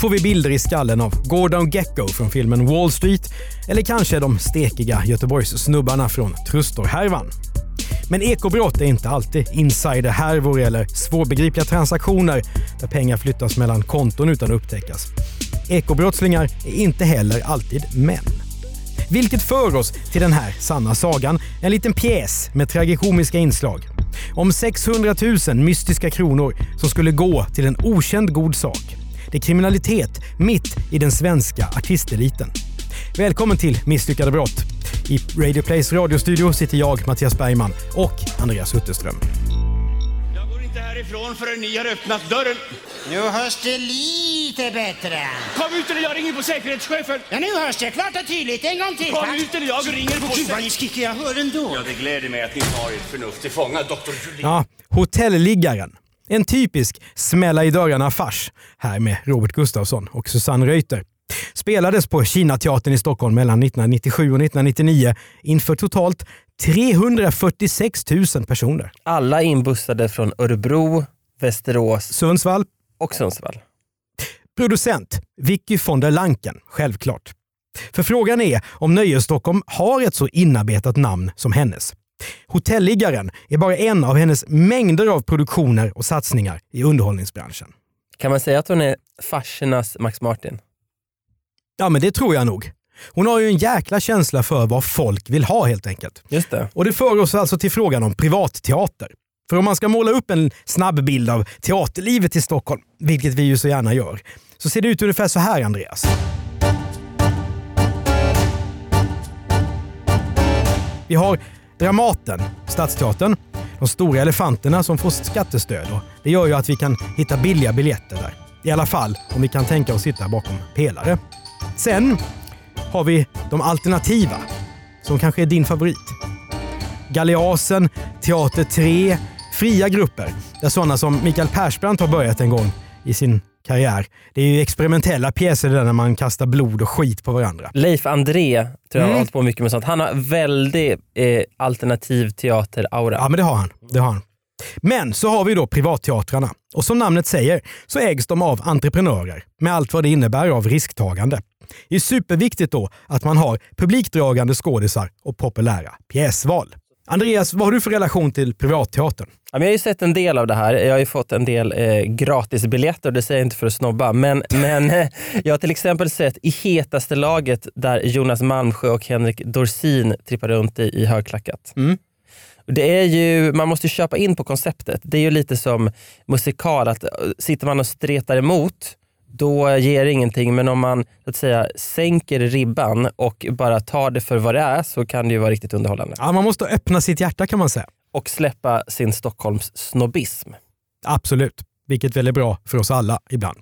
får vi bilder i skallen av Gordon Gecko från filmen Wall Street eller kanske de stekiga Göteborgssnubbarna från Trustor-härvan. Men ekobrott är inte alltid insiderhärvor eller svårbegripliga transaktioner där pengar flyttas mellan konton utan att upptäckas. Ekobrottslingar är inte heller alltid män. Vilket för oss till den här sanna sagan, en liten pjäs med tragikomiska inslag. Om 600 000 mystiska kronor som skulle gå till en okänd god sak. Det är kriminalitet mitt i den svenska artisteliten. Välkommen till Misslyckade brott. I Radio Plays radiostudio sitter jag, Mattias Bergman och Andreas Utterström. Jag går inte härifrån förrän ni har öppnat dörren. Nu hörs det lite bättre. Kom ut eller jag ringer på säkerhetschefen. Ja, nu hörs det klart och tydligt. En gång till. Kom ut eller jag ringer på Gud vad ni skriker, jag hör ändå. Ja, det gläder mig att ni tar ert förnuft till fånga, doktor Julin. Ja, Hotelliggaren. En typisk smälla i dörrarna-fars här med Robert Gustafsson och Susanne Reuter. Spelades på Kinateatern i Stockholm mellan 1997 och 1999 inför totalt 346 000 personer. Alla inbussade från Örebro, Västerås Sundsvall, och Sundsvall. Producent Vicky von der Lanken, självklart. För frågan är om Nöjes-Stockholm har ett så inarbetat namn som hennes. Hotelliggaren är bara en av hennes mängder av produktioner och satsningar i underhållningsbranschen. Kan man säga att hon är farsernas Max Martin? Ja, men det tror jag nog. Hon har ju en jäkla känsla för vad folk vill ha helt enkelt. Just det. Och det för oss alltså till frågan om privatteater. För om man ska måla upp en snabb bild av teaterlivet i Stockholm, vilket vi ju så gärna gör, så ser det ut ungefär så här Andreas. Vi har Dramaten, Stadsteatern, de stora elefanterna som får skattestöd. Och det gör ju att vi kan hitta billiga biljetter där. I alla fall om vi kan tänka oss sitta bakom pelare. Sen har vi de alternativa, som kanske är din favorit. Galeasen, Teater 3, fria grupper där sådana som Mikael Persbrandt har börjat en gång i sin karriär. Det är ju experimentella pjäser där när man kastar blod och skit på varandra. Leif André tror jag Mm. har hållit på mycket med sånt. Han har väldigt eh, alternativ teater-aura. Ja, men det har han. Det har han. Men så har vi då privatteatrarna. Och som namnet säger så ägs de av entreprenörer med allt vad det innebär av risktagande. Det är superviktigt då att man har publikdragande skådisar och populära pjäsval. Andreas, vad har du för relation till privatteatern? Jag har ju sett en del av det här. Jag har ju fått en del eh, gratisbiljetter, det säger jag inte för att snobba. Men, men eh, jag har till exempel sett i hetaste laget där Jonas Malmsjö och Henrik Dorsin trippar runt i, i högklackat. Mm. Det är ju, man måste köpa in på konceptet. Det är ju lite som musikal, att eh, sitter man och stretar emot då ger det ingenting. Men om man så att säga, sänker ribban och bara tar det för vad det är så kan det ju vara riktigt underhållande. Ja, man måste öppna sitt hjärta kan man säga. Och släppa sin Stockholms snobbism. Absolut, vilket väl är bra för oss alla ibland.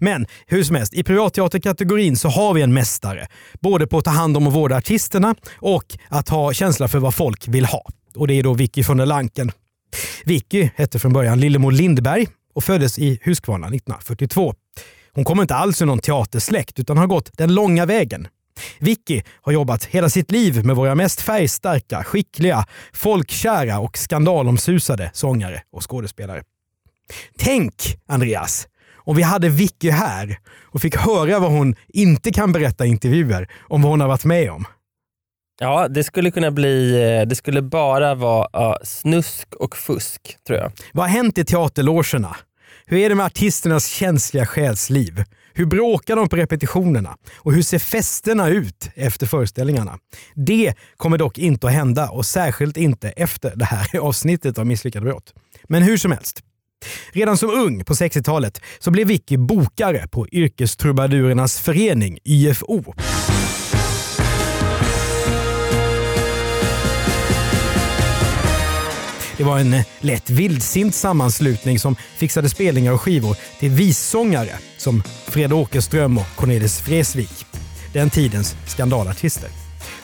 Men hur som helst, i privatteaterkategorin så har vi en mästare. Både på att ta hand om och vårda artisterna och att ha känsla för vad folk vill ha. Och det är då Vicky von der Lanken. Vicky hette från början Lillemor Lindberg och föddes i Huskvarna 1942. Hon kommer inte alls ur någon teatersläkt utan har gått den långa vägen. Vicky har jobbat hela sitt liv med våra mest färgstarka, skickliga, folkkära och skandalomsusade sångare och skådespelare. Tänk, Andreas, om vi hade Vicky här och fick höra vad hon inte kan berätta i intervjuer om vad hon har varit med om. Ja, det skulle kunna bli, eh, det skulle bara vara ja, snusk och fusk tror jag. Vad har hänt i teaterlogerna? Hur är det med artisternas känsliga själsliv? Hur bråkar de på repetitionerna? Och hur ser festerna ut efter föreställningarna? Det kommer dock inte att hända och särskilt inte efter det här avsnittet av Misslyckade brott. Men hur som helst. Redan som ung på 60-talet så blev Vicky bokare på Yrkestrubadurernas förening, YFO. Det var en eh, lätt vildsint sammanslutning som fixade spelningar och skivor till vissångare som Fred Åkerström och Cornelis Vreeswijk. Den tidens skandalartister.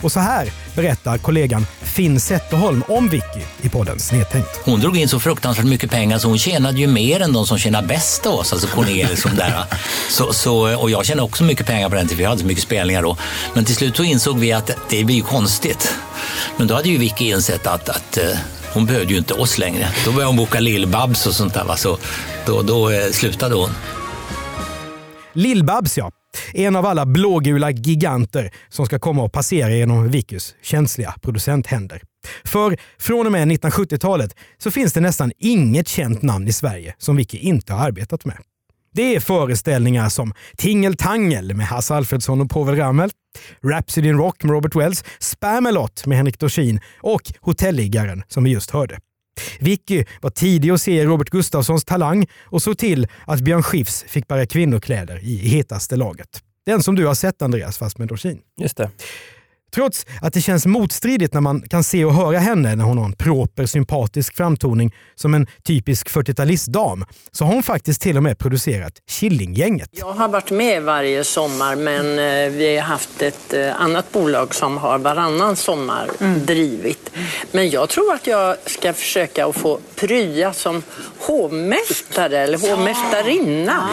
Och så här berättar kollegan Finn Zetterholm om Vicky i podden Snedtänkt. Hon drog in så fruktansvärt mycket pengar så hon tjänade ju mer än de som tjänar bäst av oss, alltså Cornelis och där. Så, så, och jag tjänade också mycket pengar på den tiden, för hade så mycket spelningar då. Men till slut så insåg vi att det blir ju konstigt. Men då hade ju Vicky insett att, att eh, hon behövde ju inte oss längre. Då började hon boka Lill-Babs och sånt där. Va? Så då, då eh, slutade hon. Lill-Babs ja. En av alla blågula giganter som ska komma och passera genom Vickys känsliga producenthänder. För från och med 1970-talet så finns det nästan inget känt namn i Sverige som Vicky inte har arbetat med. Det är föreställningar som Tingeltangel med Hasse Alfredson och Povel Ramel, Rhapsody in Rock med Robert Wells, Spamalot med Henrik Dorsin och Hotelliggaren som vi just hörde. Vicky var tidig att se Robert Gustafssons talang och såg till att Björn Skifs fick bära kvinnokläder i hetaste laget. Den som du har sett Andreas, fast med Dorsin. Just det. Trots att det känns motstridigt när man kan se och höra henne när hon har en proper sympatisk framtoning som en typisk 40-talistdam så har hon faktiskt till och med producerat Killinggänget. Jag har varit med varje sommar men eh, vi har haft ett eh, annat bolag som har varannan sommar drivit. Men jag tror att jag ska försöka att få prya som hovmästare eller hovmästarinna.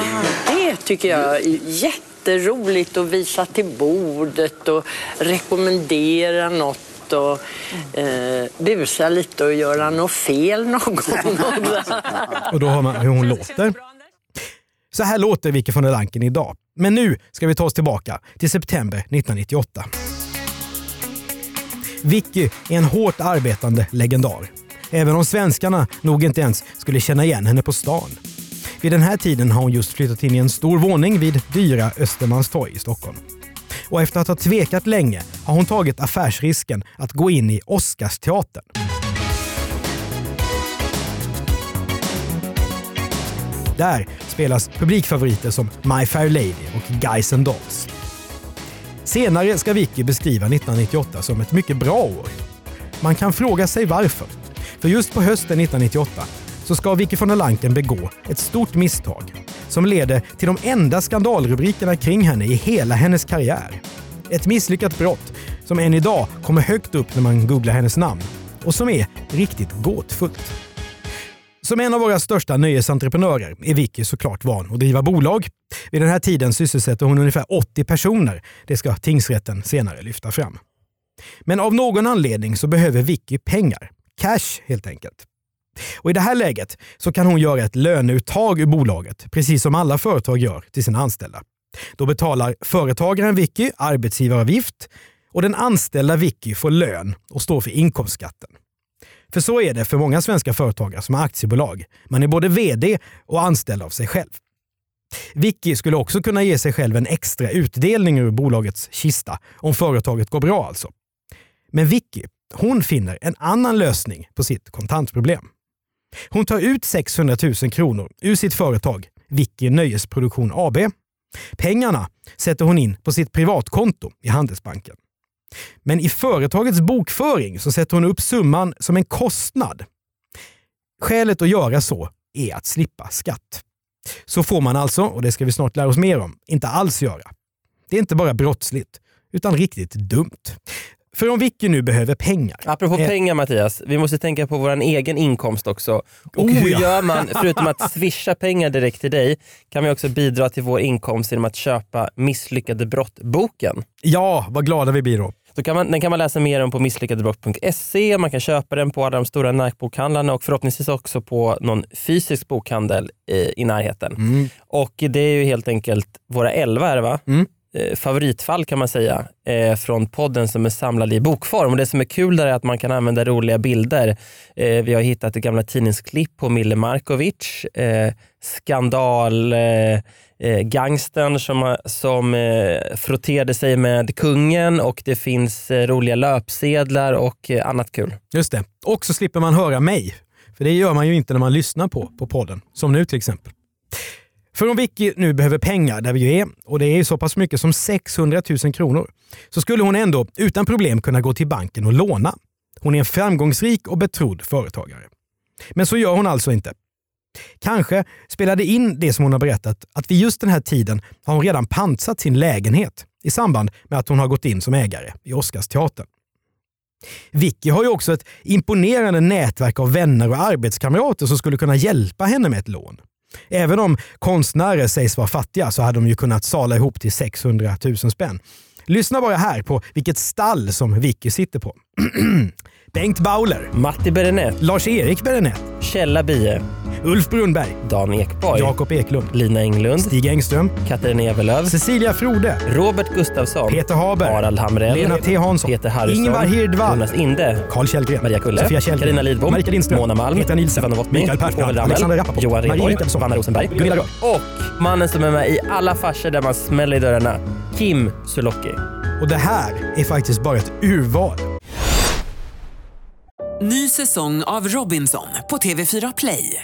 Det tycker jag är jätte jätteroligt att visa till bordet och rekommendera något och eh, busa lite och göra något fel någon gång. Och då hör man hur hon låter. Så här låter Vicky von der Lanken idag. Men nu ska vi ta oss tillbaka till september 1998. Vicky är en hårt arbetande legendar. Även om svenskarna nog inte ens skulle känna igen henne på stan. Vid den här tiden har hon just flyttat in i en stor våning vid dyra Östermalmstorg i Stockholm. Och efter att ha tvekat länge har hon tagit affärsrisken att gå in i Oscarsteatern. Där spelas publikfavoriter som My Fair Lady och Guys and Dolls. Senare ska Vicky beskriva 1998 som ett mycket bra år. Man kan fråga sig varför. För just på hösten 1998 så ska Vicky von der Lanken begå ett stort misstag som leder till de enda skandalrubrikerna kring henne i hela hennes karriär. Ett misslyckat brott som än idag kommer högt upp när man googlar hennes namn och som är riktigt gåtfullt. Som en av våra största nöjesentreprenörer är Vicky såklart van att driva bolag. Vid den här tiden sysselsätter hon ungefär 80 personer. Det ska tingsrätten senare lyfta fram. Men av någon anledning så behöver Vicky pengar. Cash helt enkelt. Och I det här läget så kan hon göra ett löneuttag ur bolaget, precis som alla företag gör till sina anställda. Då betalar företagaren Vicky arbetsgivaravgift och den anställda Vicky får lön och står för inkomstskatten. För så är det för många svenska företagare som har aktiebolag. Man är både VD och anställd av sig själv. Vicky skulle också kunna ge sig själv en extra utdelning ur bolagets kista om företaget går bra alltså. Men Vicky, hon finner en annan lösning på sitt kontantproblem. Hon tar ut 600 000 kronor ur sitt företag, Vicky Nöjesproduktion AB. Pengarna sätter hon in på sitt privatkonto i Handelsbanken. Men i företagets bokföring så sätter hon upp summan som en kostnad. Skälet att göra så är att slippa skatt. Så får man alltså, och det ska vi snart lära oss mer om, inte alls göra. Det är inte bara brottsligt, utan riktigt dumt. För om Vicky nu behöver pengar. Apropå eh, pengar Mattias, vi måste tänka på vår egen inkomst också. Och Oh, hur ja. gör man, förutom att swisha pengar direkt till dig, kan vi också bidra till vår inkomst genom att köpa Misslyckade brott-boken. Ja, vad glada vi blir då. Då kan man, den kan man läsa mer om på misslyckadebrott.se, man kan köpa den på alla de stora nätbokhandlarna och förhoppningsvis också på någon fysisk bokhandel i, i närheten. Mm. Och det är ju helt enkelt våra elva är det va? Mm. Eh, favoritfall kan man säga eh, från podden som är samlad i bokform. Och det som är kul där är att man kan använda roliga bilder. Eh, vi har hittat gamla tidningsklipp på Mille Markovic, eh, skandal eh, eh gangstern som, som eh, frotterade sig med kungen och det finns eh, roliga löpsedlar och eh, annat kul. Just det. Och så slipper man höra mig. För det gör man ju inte när man lyssnar på, på podden. Som nu till exempel. För om Vicky nu behöver pengar där vi ju är, och det är så pass mycket som 600 000 kronor, så skulle hon ändå utan problem kunna gå till banken och låna. Hon är en framgångsrik och betrodd företagare. Men så gör hon alltså inte. Kanske spelade in det som hon har berättat att vid just den här tiden har hon redan pansat sin lägenhet i samband med att hon har gått in som ägare i Oscarsteatern. Vicky har ju också ett imponerande nätverk av vänner och arbetskamrater som skulle kunna hjälpa henne med ett lån. Även om konstnärer sägs vara fattiga så hade de ju kunnat sala ihop till 600 000 spänn. Lyssna bara här på vilket stall som Vicky sitter på. Bengt Bauler, Matti Berenett, Lars-Erik Berenett, Kjella Bie, Ulf Brunnberg, Dan Ekborg, Jakob Eklund, Lina Englund, Stig Engström, Katarina Ewerlöf, Cecilia Frode, Robert Gustafsson, Peter Haber, Harald Hamrell, Lena T. Hansson, Peter Harrison, Ingvar Hirdwall, Jonas Inde, Carl Källgren, Maria Kulle, Sofia Källgren, Carina Lidbom, Marika Lindström, Mona Malm, Petra Nielsen, Stefan Novotny, Mikael Persbrandt, Alexander Rappaport, Johan Rheborg, Vanna Rosenberg, Gunilla Röd. och mannen som är med i alla farsor där man smäller i dörrarna, Kim Sulocki. Och det här är faktiskt bara ett urval. Ny säsong av Robinson på TV4 Play.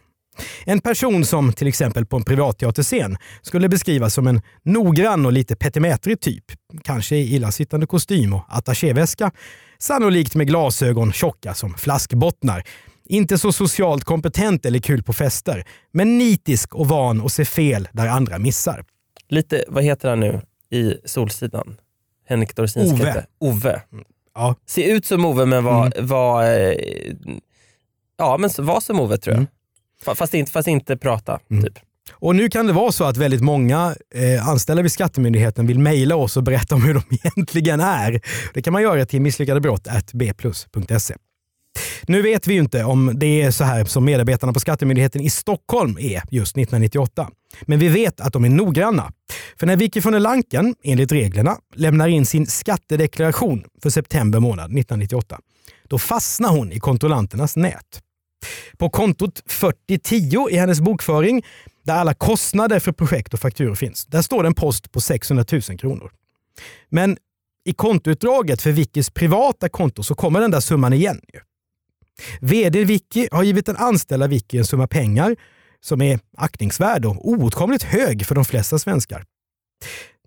En person som till exempel på en privatteaterscen skulle beskrivas som en noggrann och lite petimätrig typ. Kanske i illasittande kostym och attachéväska. Sannolikt med glasögon tjocka som flaskbottnar. Inte så socialt kompetent eller kul på fester, men nitisk och van att se fel där andra missar. Lite, vad heter han nu i Solsidan? Henrik Dorsins Ove. Ove. Ja. Se ut som Ove men var, var, eh, ja, men var som Ove tror jag. Fa- Fast, inte, fast inte prata. Typ. Och nu kan det vara så att väldigt många eh, anställda vid Skattemyndigheten vill mejla oss och berätta om hur de egentligen är. Det kan man göra till misslyckadebrott.bplus.se. Nu vet vi ju inte om det är så här som medarbetarna på Skattemyndigheten i Stockholm är just 1998. Men vi vet att de är noggranna. För när Vicky von der Lanken, enligt reglerna, lämnar in sin skattedeklaration för september månad 1998, då fastnar hon i kontrollanternas nät. På kontot 4010 i hennes bokföring, där alla kostnader för projekt och fakturor finns, där står det en post på 600 000 kronor. Men i kontoutdraget för Vickys privata konto så kommer den där summan igen. VD Vicky har givit den anställda Vicky en summa pengar som är aktningsvärd och oåtkomligt hög för de flesta svenskar.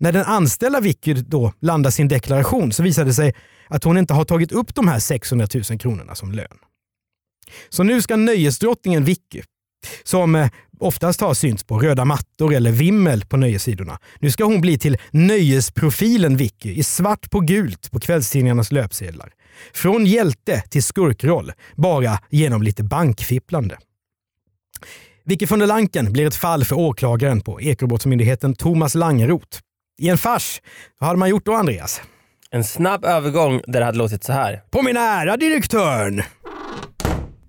När den anställda Vicky då landar sin deklaration så visar det sig att hon inte har tagit upp de här 600 000 kronorna som lön. Så nu ska nöjesdrottningen Vicky, som eh, oftast har synts på röda mattor eller vimmel på nöjessidorna. Nu ska hon bli till nöjesprofilen Vicky i svart på gult på kvällstidningarnas löpsedlar. Från hjälte till skurkroll, bara genom lite bankfipplande. Vicky von der Lanken blir ett fall för åklagaren på Ekobrottsmyndigheten Thomas Langeroth. I en fars, vad hade man gjort då Andreas? En snabb övergång där det hade låtit så här. På min ära direktörn!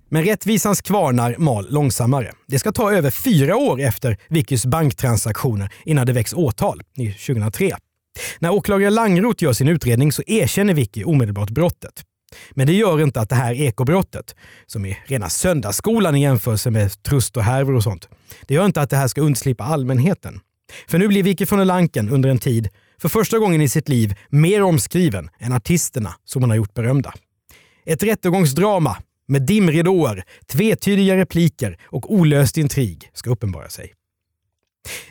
Men rättvisans kvarnar mal långsammare. Det ska ta över fyra år efter Vickys banktransaktioner innan det väcks åtal, 2003. När åklagare Langroth gör sin utredning så erkänner Vicky omedelbart brottet. Men det gör inte att det här ekobrottet, som är rena söndagsskolan i jämförelse med trust och härvor och sånt, det gör inte att det här ska undslippa allmänheten. För nu blir Vicky von der Lanken under en tid, för första gången i sitt liv, mer omskriven än artisterna som hon har gjort berömda. Ett rättegångsdrama med dimridåer, tvetydiga repliker och olöst intrig ska uppenbara sig.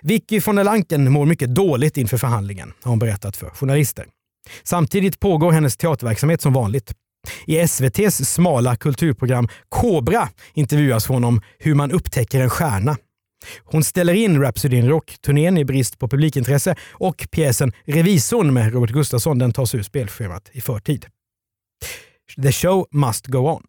Vicky von der Lanken mår mycket dåligt inför förhandlingen, har hon berättat för journalister. Samtidigt pågår hennes teaterverksamhet som vanligt. I SVTs smala kulturprogram Kobra intervjuas hon om hur man upptäcker en stjärna. Hon ställer in Rhapsody in Rock-turnén i brist på publikintresse och pjäsen Revisorn med Robert Gustafsson den tas ur spelschemat i förtid. The show must go on.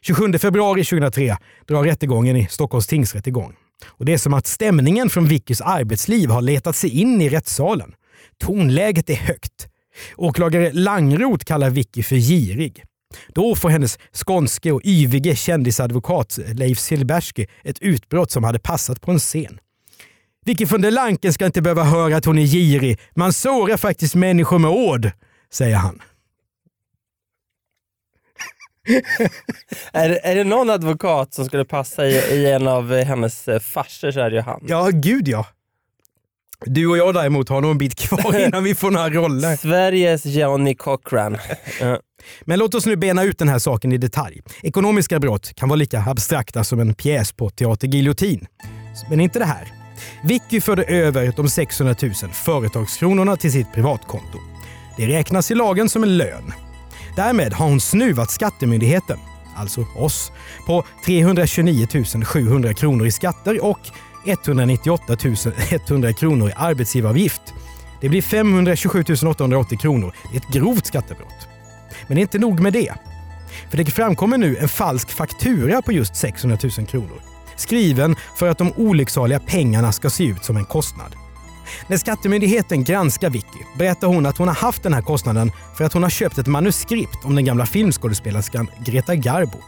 27 februari 2003 drar rättegången i Stockholms tingsrätt igång. Och det är som att stämningen från Vickys arbetsliv har letat sig in i rättssalen. Tonläget är högt. Åklagare Langroth kallar Vicky för girig. Då får hennes skånske och yvige kändisadvokat eh, Leif Silbersky ett utbrott som hade passat på en scen. Vicky von der Lanken ska inte behöva höra att hon är girig. Man sårar faktiskt människor med ord, säger han. är, är det någon advokat som skulle passa i, i en av hennes eh, farser så är det ju han. Ja, gud ja. Du och jag däremot har nog en bit kvar innan vi får några roller. Sveriges Johnny Cochran. Men låt oss nu bena ut den här saken i detalj. Ekonomiska brott kan vara lika abstrakta som en pjäs på Teater Giljotin. Men inte det här. Vicky förde över de 600 000 företagskronorna till sitt privatkonto. Det räknas i lagen som en lön. Därmed har hon snuvat Skattemyndigheten, alltså oss, på 329 700 kronor i skatter och 198 100 kronor i arbetsgivaravgift. Det blir 527 880 kronor. Det är ett grovt skattebrott. Men det är inte nog med det. För det framkommer nu en falsk faktura på just 600 000 kronor. Skriven för att de olycksaliga pengarna ska se ut som en kostnad. När Skattemyndigheten granskar Vicky berättar hon att hon har haft den här kostnaden för att hon har köpt ett manuskript om den gamla filmskådespelerskan Greta Garbo.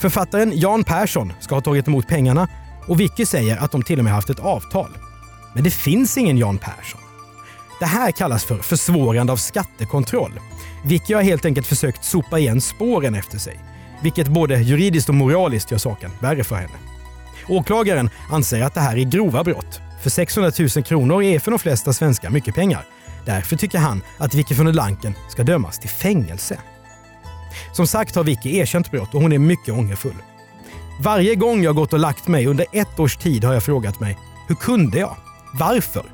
Författaren Jan Persson ska ha tagit emot pengarna och Vicky säger att de till och med haft ett avtal. Men det finns ingen Jan Persson. Det här kallas för försvårande av skattekontroll. Vicky har helt enkelt försökt sopa igen spåren efter sig, vilket både juridiskt och moraliskt gör saken värre för henne. Åklagaren anser att det här är grova brott, för 600 000 kronor är för de flesta svenskar mycket pengar. Därför tycker han att Vicky von der Lanken ska dömas till fängelse. Som sagt har Vicky erkänt brott och hon är mycket ångerfull. Varje gång jag gått och lagt mig under ett års tid har jag frågat mig, hur kunde jag? Varför?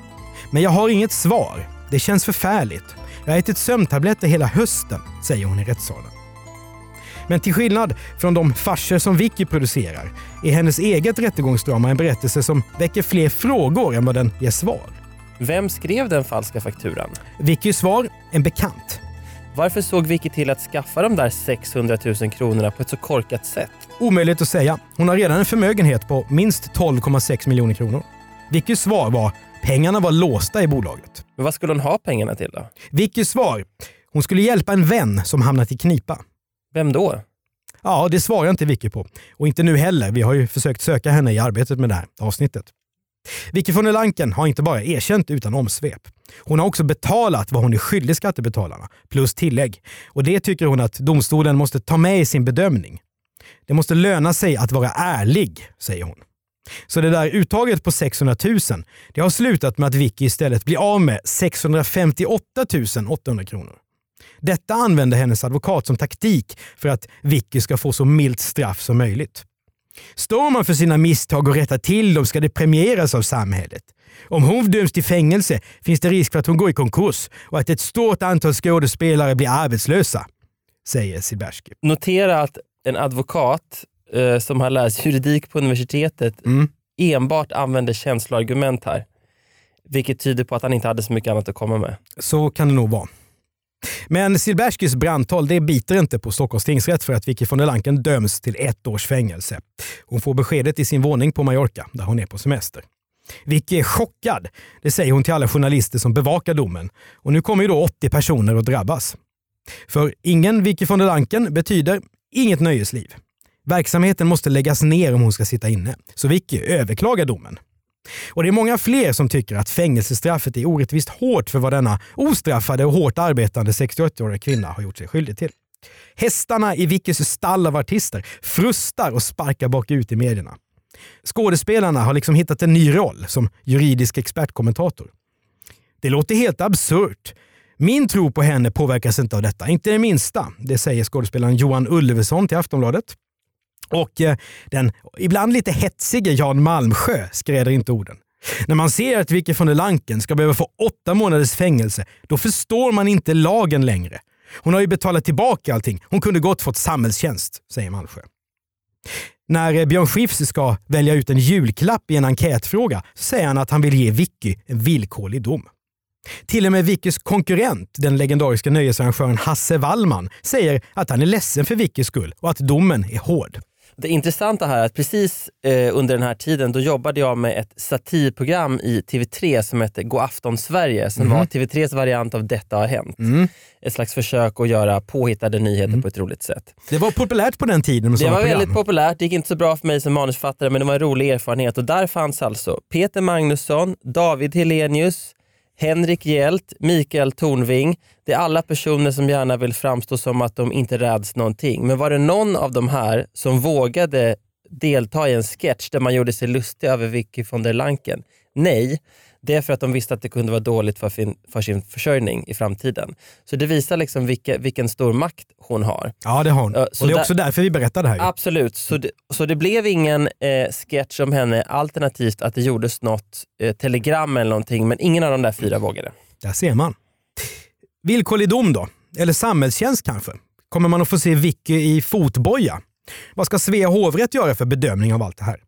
Men jag har inget svar. Det känns förfärligt. Jag har ätit sömntabletter hela hösten, säger hon i rättssalen. Men till skillnad från de farser som Vicky producerar är hennes eget rättegångsdrama en berättelse som väcker fler frågor än vad den ger svar. Vem skrev den falska fakturan? Vickys svar? En bekant. Varför såg Vicky till att skaffa de där 600 000 kronorna på ett så korkat sätt? Omöjligt att säga. Hon har redan en förmögenhet på minst 12,6 miljoner kronor. Vickys svar var pengarna var låsta i bolaget. Men vad skulle hon ha pengarna till då? Vickys svar? Hon skulle hjälpa en vän som hamnat i knipa. Vem då? Ja, det svarar inte Vicky på. Och inte nu heller. Vi har ju försökt söka henne i arbetet med det här avsnittet. Vicky von der Lanken har inte bara erkänt utan omsvep. Hon har också betalat vad hon är skyldig skattebetalarna, plus tillägg. Och det tycker hon att domstolen måste ta med i sin bedömning. Det måste löna sig att vara ärlig, säger hon. Så det där uttaget på 600 000 det har slutat med att Vicky istället blir av med 658 800 kronor. Detta använder hennes advokat som taktik för att Vicky ska få så milt straff som möjligt. Står man för sina misstag och rättar till dem ska det premieras av samhället. Om hon döms till fängelse finns det risk för att hon går i konkurs och att ett stort antal skådespelare blir arbetslösa, säger Silbersky. Notera att en advokat eh, som har läst juridik på universitetet mm. enbart använder känsloargument här. Vilket tyder på att han inte hade så mycket annat att komma med. Så kan det nog vara. Men Silberskys brandtal det biter inte på Stockholms tingsrätt för att Vicky von der Lanken döms till ett års fängelse. Hon får beskedet i sin våning på Mallorca där hon är på semester. Vicky är chockad. Det säger hon till alla journalister som bevakar domen. Och nu kommer ju då 80 personer att drabbas. För ingen Vicky von der Lanken betyder inget nöjesliv. Verksamheten måste läggas ner om hon ska sitta inne. Så Vicky överklagar domen. Och det är många fler som tycker att fängelsestraffet är orättvist hårt för vad denna ostraffade och hårt arbetande 68-åriga kvinna har gjort sig skyldig till. Hästarna i Vickys stall av artister frustar och sparkar bakut i medierna. Skådespelarna har liksom hittat en ny roll som juridisk expertkommentator. Det låter helt absurt. Min tro på henne påverkas inte av detta, inte det minsta. Det säger skådespelaren Johan Ulveson till Aftonbladet. Och eh, den ibland lite hetsige Jan Malmsjö skräder inte orden. När man ser att Vicky von der Lanken ska behöva få åtta månaders fängelse, då förstår man inte lagen längre. Hon har ju betalat tillbaka allting. Hon kunde gott fått samhällstjänst, säger Malmsjö. När eh, Björn Skifs ska välja ut en julklapp i en enkätfråga så säger han att han vill ge Vicky en villkorlig dom. Till och med Vickys konkurrent, den legendariska nöjesarrangören Hasse Wallman, säger att han är ledsen för Vickys skull och att domen är hård. Det intressanta här är att precis eh, under den här tiden då jobbade jag med ett satirprogram i TV3 som hette God afton Sverige som Mhm. var TV3s variant av Detta har hänt. Mm. Ett slags försök att göra påhittade nyheter på ett roligt sätt. Det var populärt på den tiden med Det var program. väldigt populärt, det gick inte så bra för mig som manusförfattare men det var en rolig erfarenhet och där fanns alltså Peter Magnusson, David Helenius, Henrik Hjält, Mikael Tornving. Det är alla personer som gärna vill framstå som att de inte räds någonting. Men var det någon av de här som vågade delta i en sketch där man gjorde sig lustig över Vicky von der Lanken? Nej, det är för att de visste att det kunde vara dåligt för, fin, för sin försörjning i framtiden. Så det visar liksom vilka, vilken stor makt hon har. Ja, det har hon. Ja, Och så det är också därför vi berättar det här. Absolut, så det, så det blev ingen eh, sketch om henne alternativt att det gjordes något eh, telegram eller någonting men ingen av de där fyra vågade. Där ser man. Villkorlig dom då? Eller samhällstjänst kanske? Kommer man att få se Vicky i fotboja? Vad ska Svea hovrätt göra för bedömning av allt det här?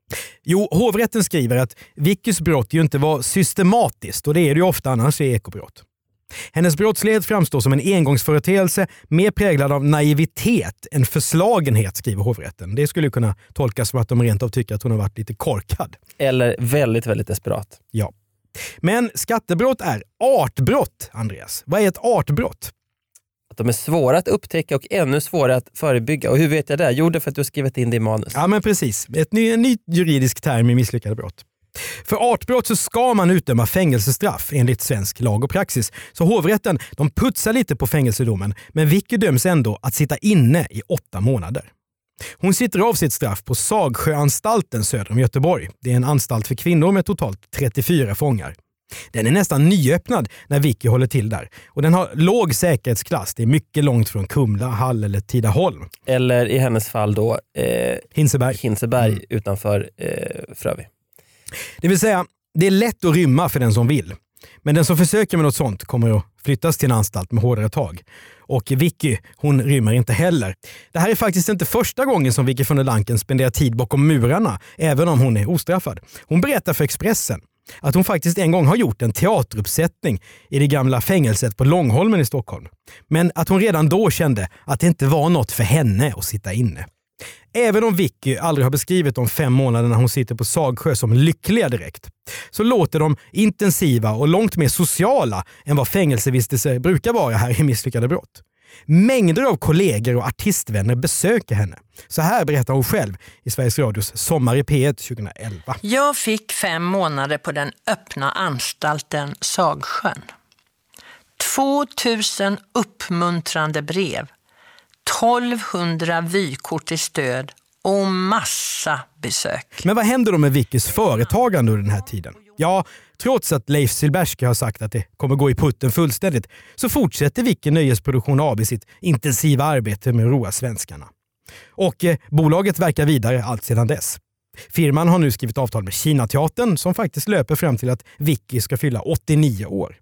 Jo, hovrätten skriver att Vickys brott ju inte var systematiskt och det är det ju ofta annars i ekobrott. Hennes brottslighet framstår som en engångsföreteelse mer präglad av naivitet än förslagenhet, skriver hovrätten. Det skulle kunna tolkas som att de rent av tycker att hon har varit lite korkad. Eller väldigt, väldigt desperat. Ja. Men skattebrott är artbrott, Andreas. Vad är ett artbrott? De är svåra att upptäcka och ännu svårare att förebygga. Och hur vet jag det? Jo, det är för att du har skrivit in det i manus. Ja, men precis. Ett ny, en ny juridisk term i misslyckade brott. För artbrott så ska man utdöma fängelsestraff enligt svensk lag och praxis. Så hovrätten de putsar lite på fängelsedomen, men Vicky döms ändå att sitta inne i åtta månader. Hon sitter av sitt straff på Sagsjöanstalten söder om Göteborg. Det är en anstalt för kvinnor med totalt 34 fångar. Den är nästan nyöppnad när Vicky håller till där. Och den har låg säkerhetsklass. Det är mycket långt från Kumla, Hall eller Tidaholm. Eller i hennes fall då eh, Hinseberg. Hinseberg utanför eh, Frövi. Det vill säga, det är lätt att rymma för den som vill. Men den som försöker med något sånt kommer att flyttas till en anstalt med hårdare tag. Och Vicky, hon rymmer inte heller. Det här är faktiskt inte första gången som Vicky von der Lanken spenderar tid bakom murarna, även om hon är ostraffad. Hon berättar för Expressen att hon faktiskt en gång har gjort en teateruppsättning i det gamla fängelset på Långholmen i Stockholm. Men att hon redan då kände att det inte var något för henne att sitta inne. Även om Vicky aldrig har beskrivit de fem månaderna hon sitter på Sagsjö som lyckliga direkt, så låter de intensiva och långt mer sociala än vad fängelsevistelser brukar vara här i Misslyckade brott. Mängder av kollegor och artistvänner besöker henne. Så här berättar hon själv i Sveriges Radios Sommar i P1 2011. Jag fick fem månader på den öppna anstalten Sagsjön. 2000 uppmuntrande brev, 1200 vykort till stöd och massa besök. Men vad händer då med Vickys företagande under den här tiden? Ja, trots att Leif Silbersky har sagt att det kommer gå i putten fullständigt så fortsätter Vicky Nöjesproduktion AB sitt intensiva arbete med att roa svenskarna. Och eh, bolaget verkar vidare allt sedan dess. Firman har nu skrivit avtal med Kinateatern som faktiskt löper fram till att Vicky ska fylla 89 år.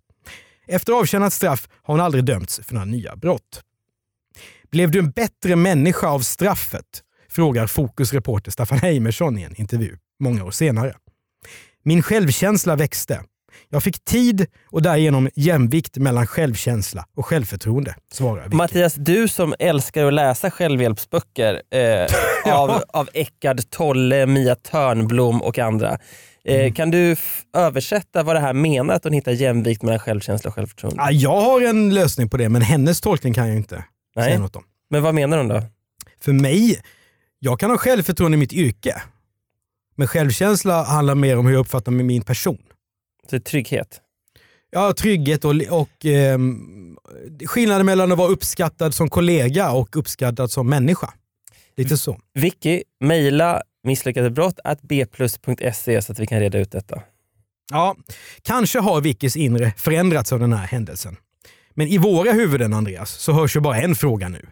Efter avtjänat straff har hon aldrig dömts för några nya brott. Blev du en bättre människa av straffet? Frågar Fokus reporter Staffan Heimersson i en intervju många år senare. Min självkänsla växte. Jag fick tid och därigenom jämvikt mellan självkänsla och självförtroende, svarar Vicky. Mattias, du som älskar att läsa självhjälpsböcker eh, av, av Eckart Tolle, Mia Törnblom och andra. Eh, Kan du översätta vad det här menar att hon hittar jämvikt mellan självkänsla och självförtroende? Ja, jag har en lösning på det, men hennes tolkning kan jag inte Nej. säga något om. Men vad menar hon då? För mig, jag kan ha självförtroende i mitt yrke. Men självkänsla handlar mer om hur jag uppfattar mig min person. Så trygghet? Ja, trygghet och, och ehm, skillnaden mellan att vara uppskattad som kollega och uppskattad som människa. Lite så. Vicky, mejla misslyckadebrott.bplus.se så att vi kan reda ut detta. Ja, kanske har Vickys inre förändrats av den här händelsen. Men i våra huvuden, Andreas, så hörs ju bara en fråga nu.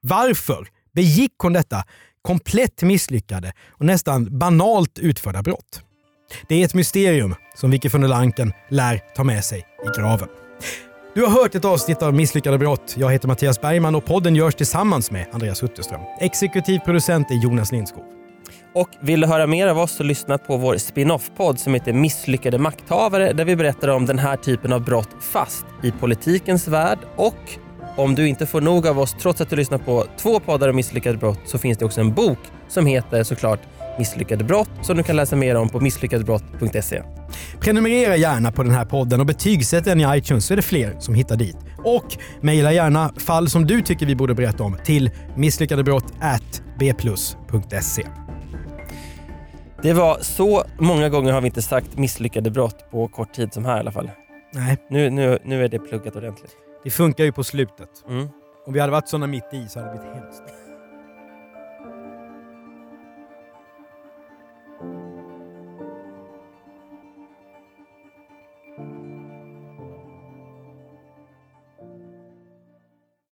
Varför begick hon detta komplett misslyckade och nästan banalt utförda brott? Det är ett mysterium som Vicky von der Lanken lär ta med sig i graven. Du har hört ett avsnitt av Misslyckade brott. Jag heter Mattias Bergman och podden görs tillsammans med Andreas Utterström. Exekutiv producent är Jonas Lindskog. Och vill du höra mer av oss så lyssna på vår spin-off-podd som heter Misslyckade makthavare där vi berättar om den här typen av brott fast i politikens värld. Och om du inte får nog av oss trots att du lyssnar på två poddar om misslyckade brott så finns det också en bok som heter såklart Misslyckade brott som du kan läsa mer om på misslyckadebrott.se. Prenumerera gärna på den här podden och betygsätt den i iTunes så är det fler som hittar dit. Och mejla gärna fall som du tycker vi borde berätta om till misslyckadebrott@bplus.se. Det var så många gånger har vi inte sagt misslyckade brott på kort tid som här i alla fall. Nej. Nu, nu, nu är det pluggat ordentligt. Det funkar ju på slutet. Mm. Om vi hade varit såna mitt i så hade det blivit hemskt.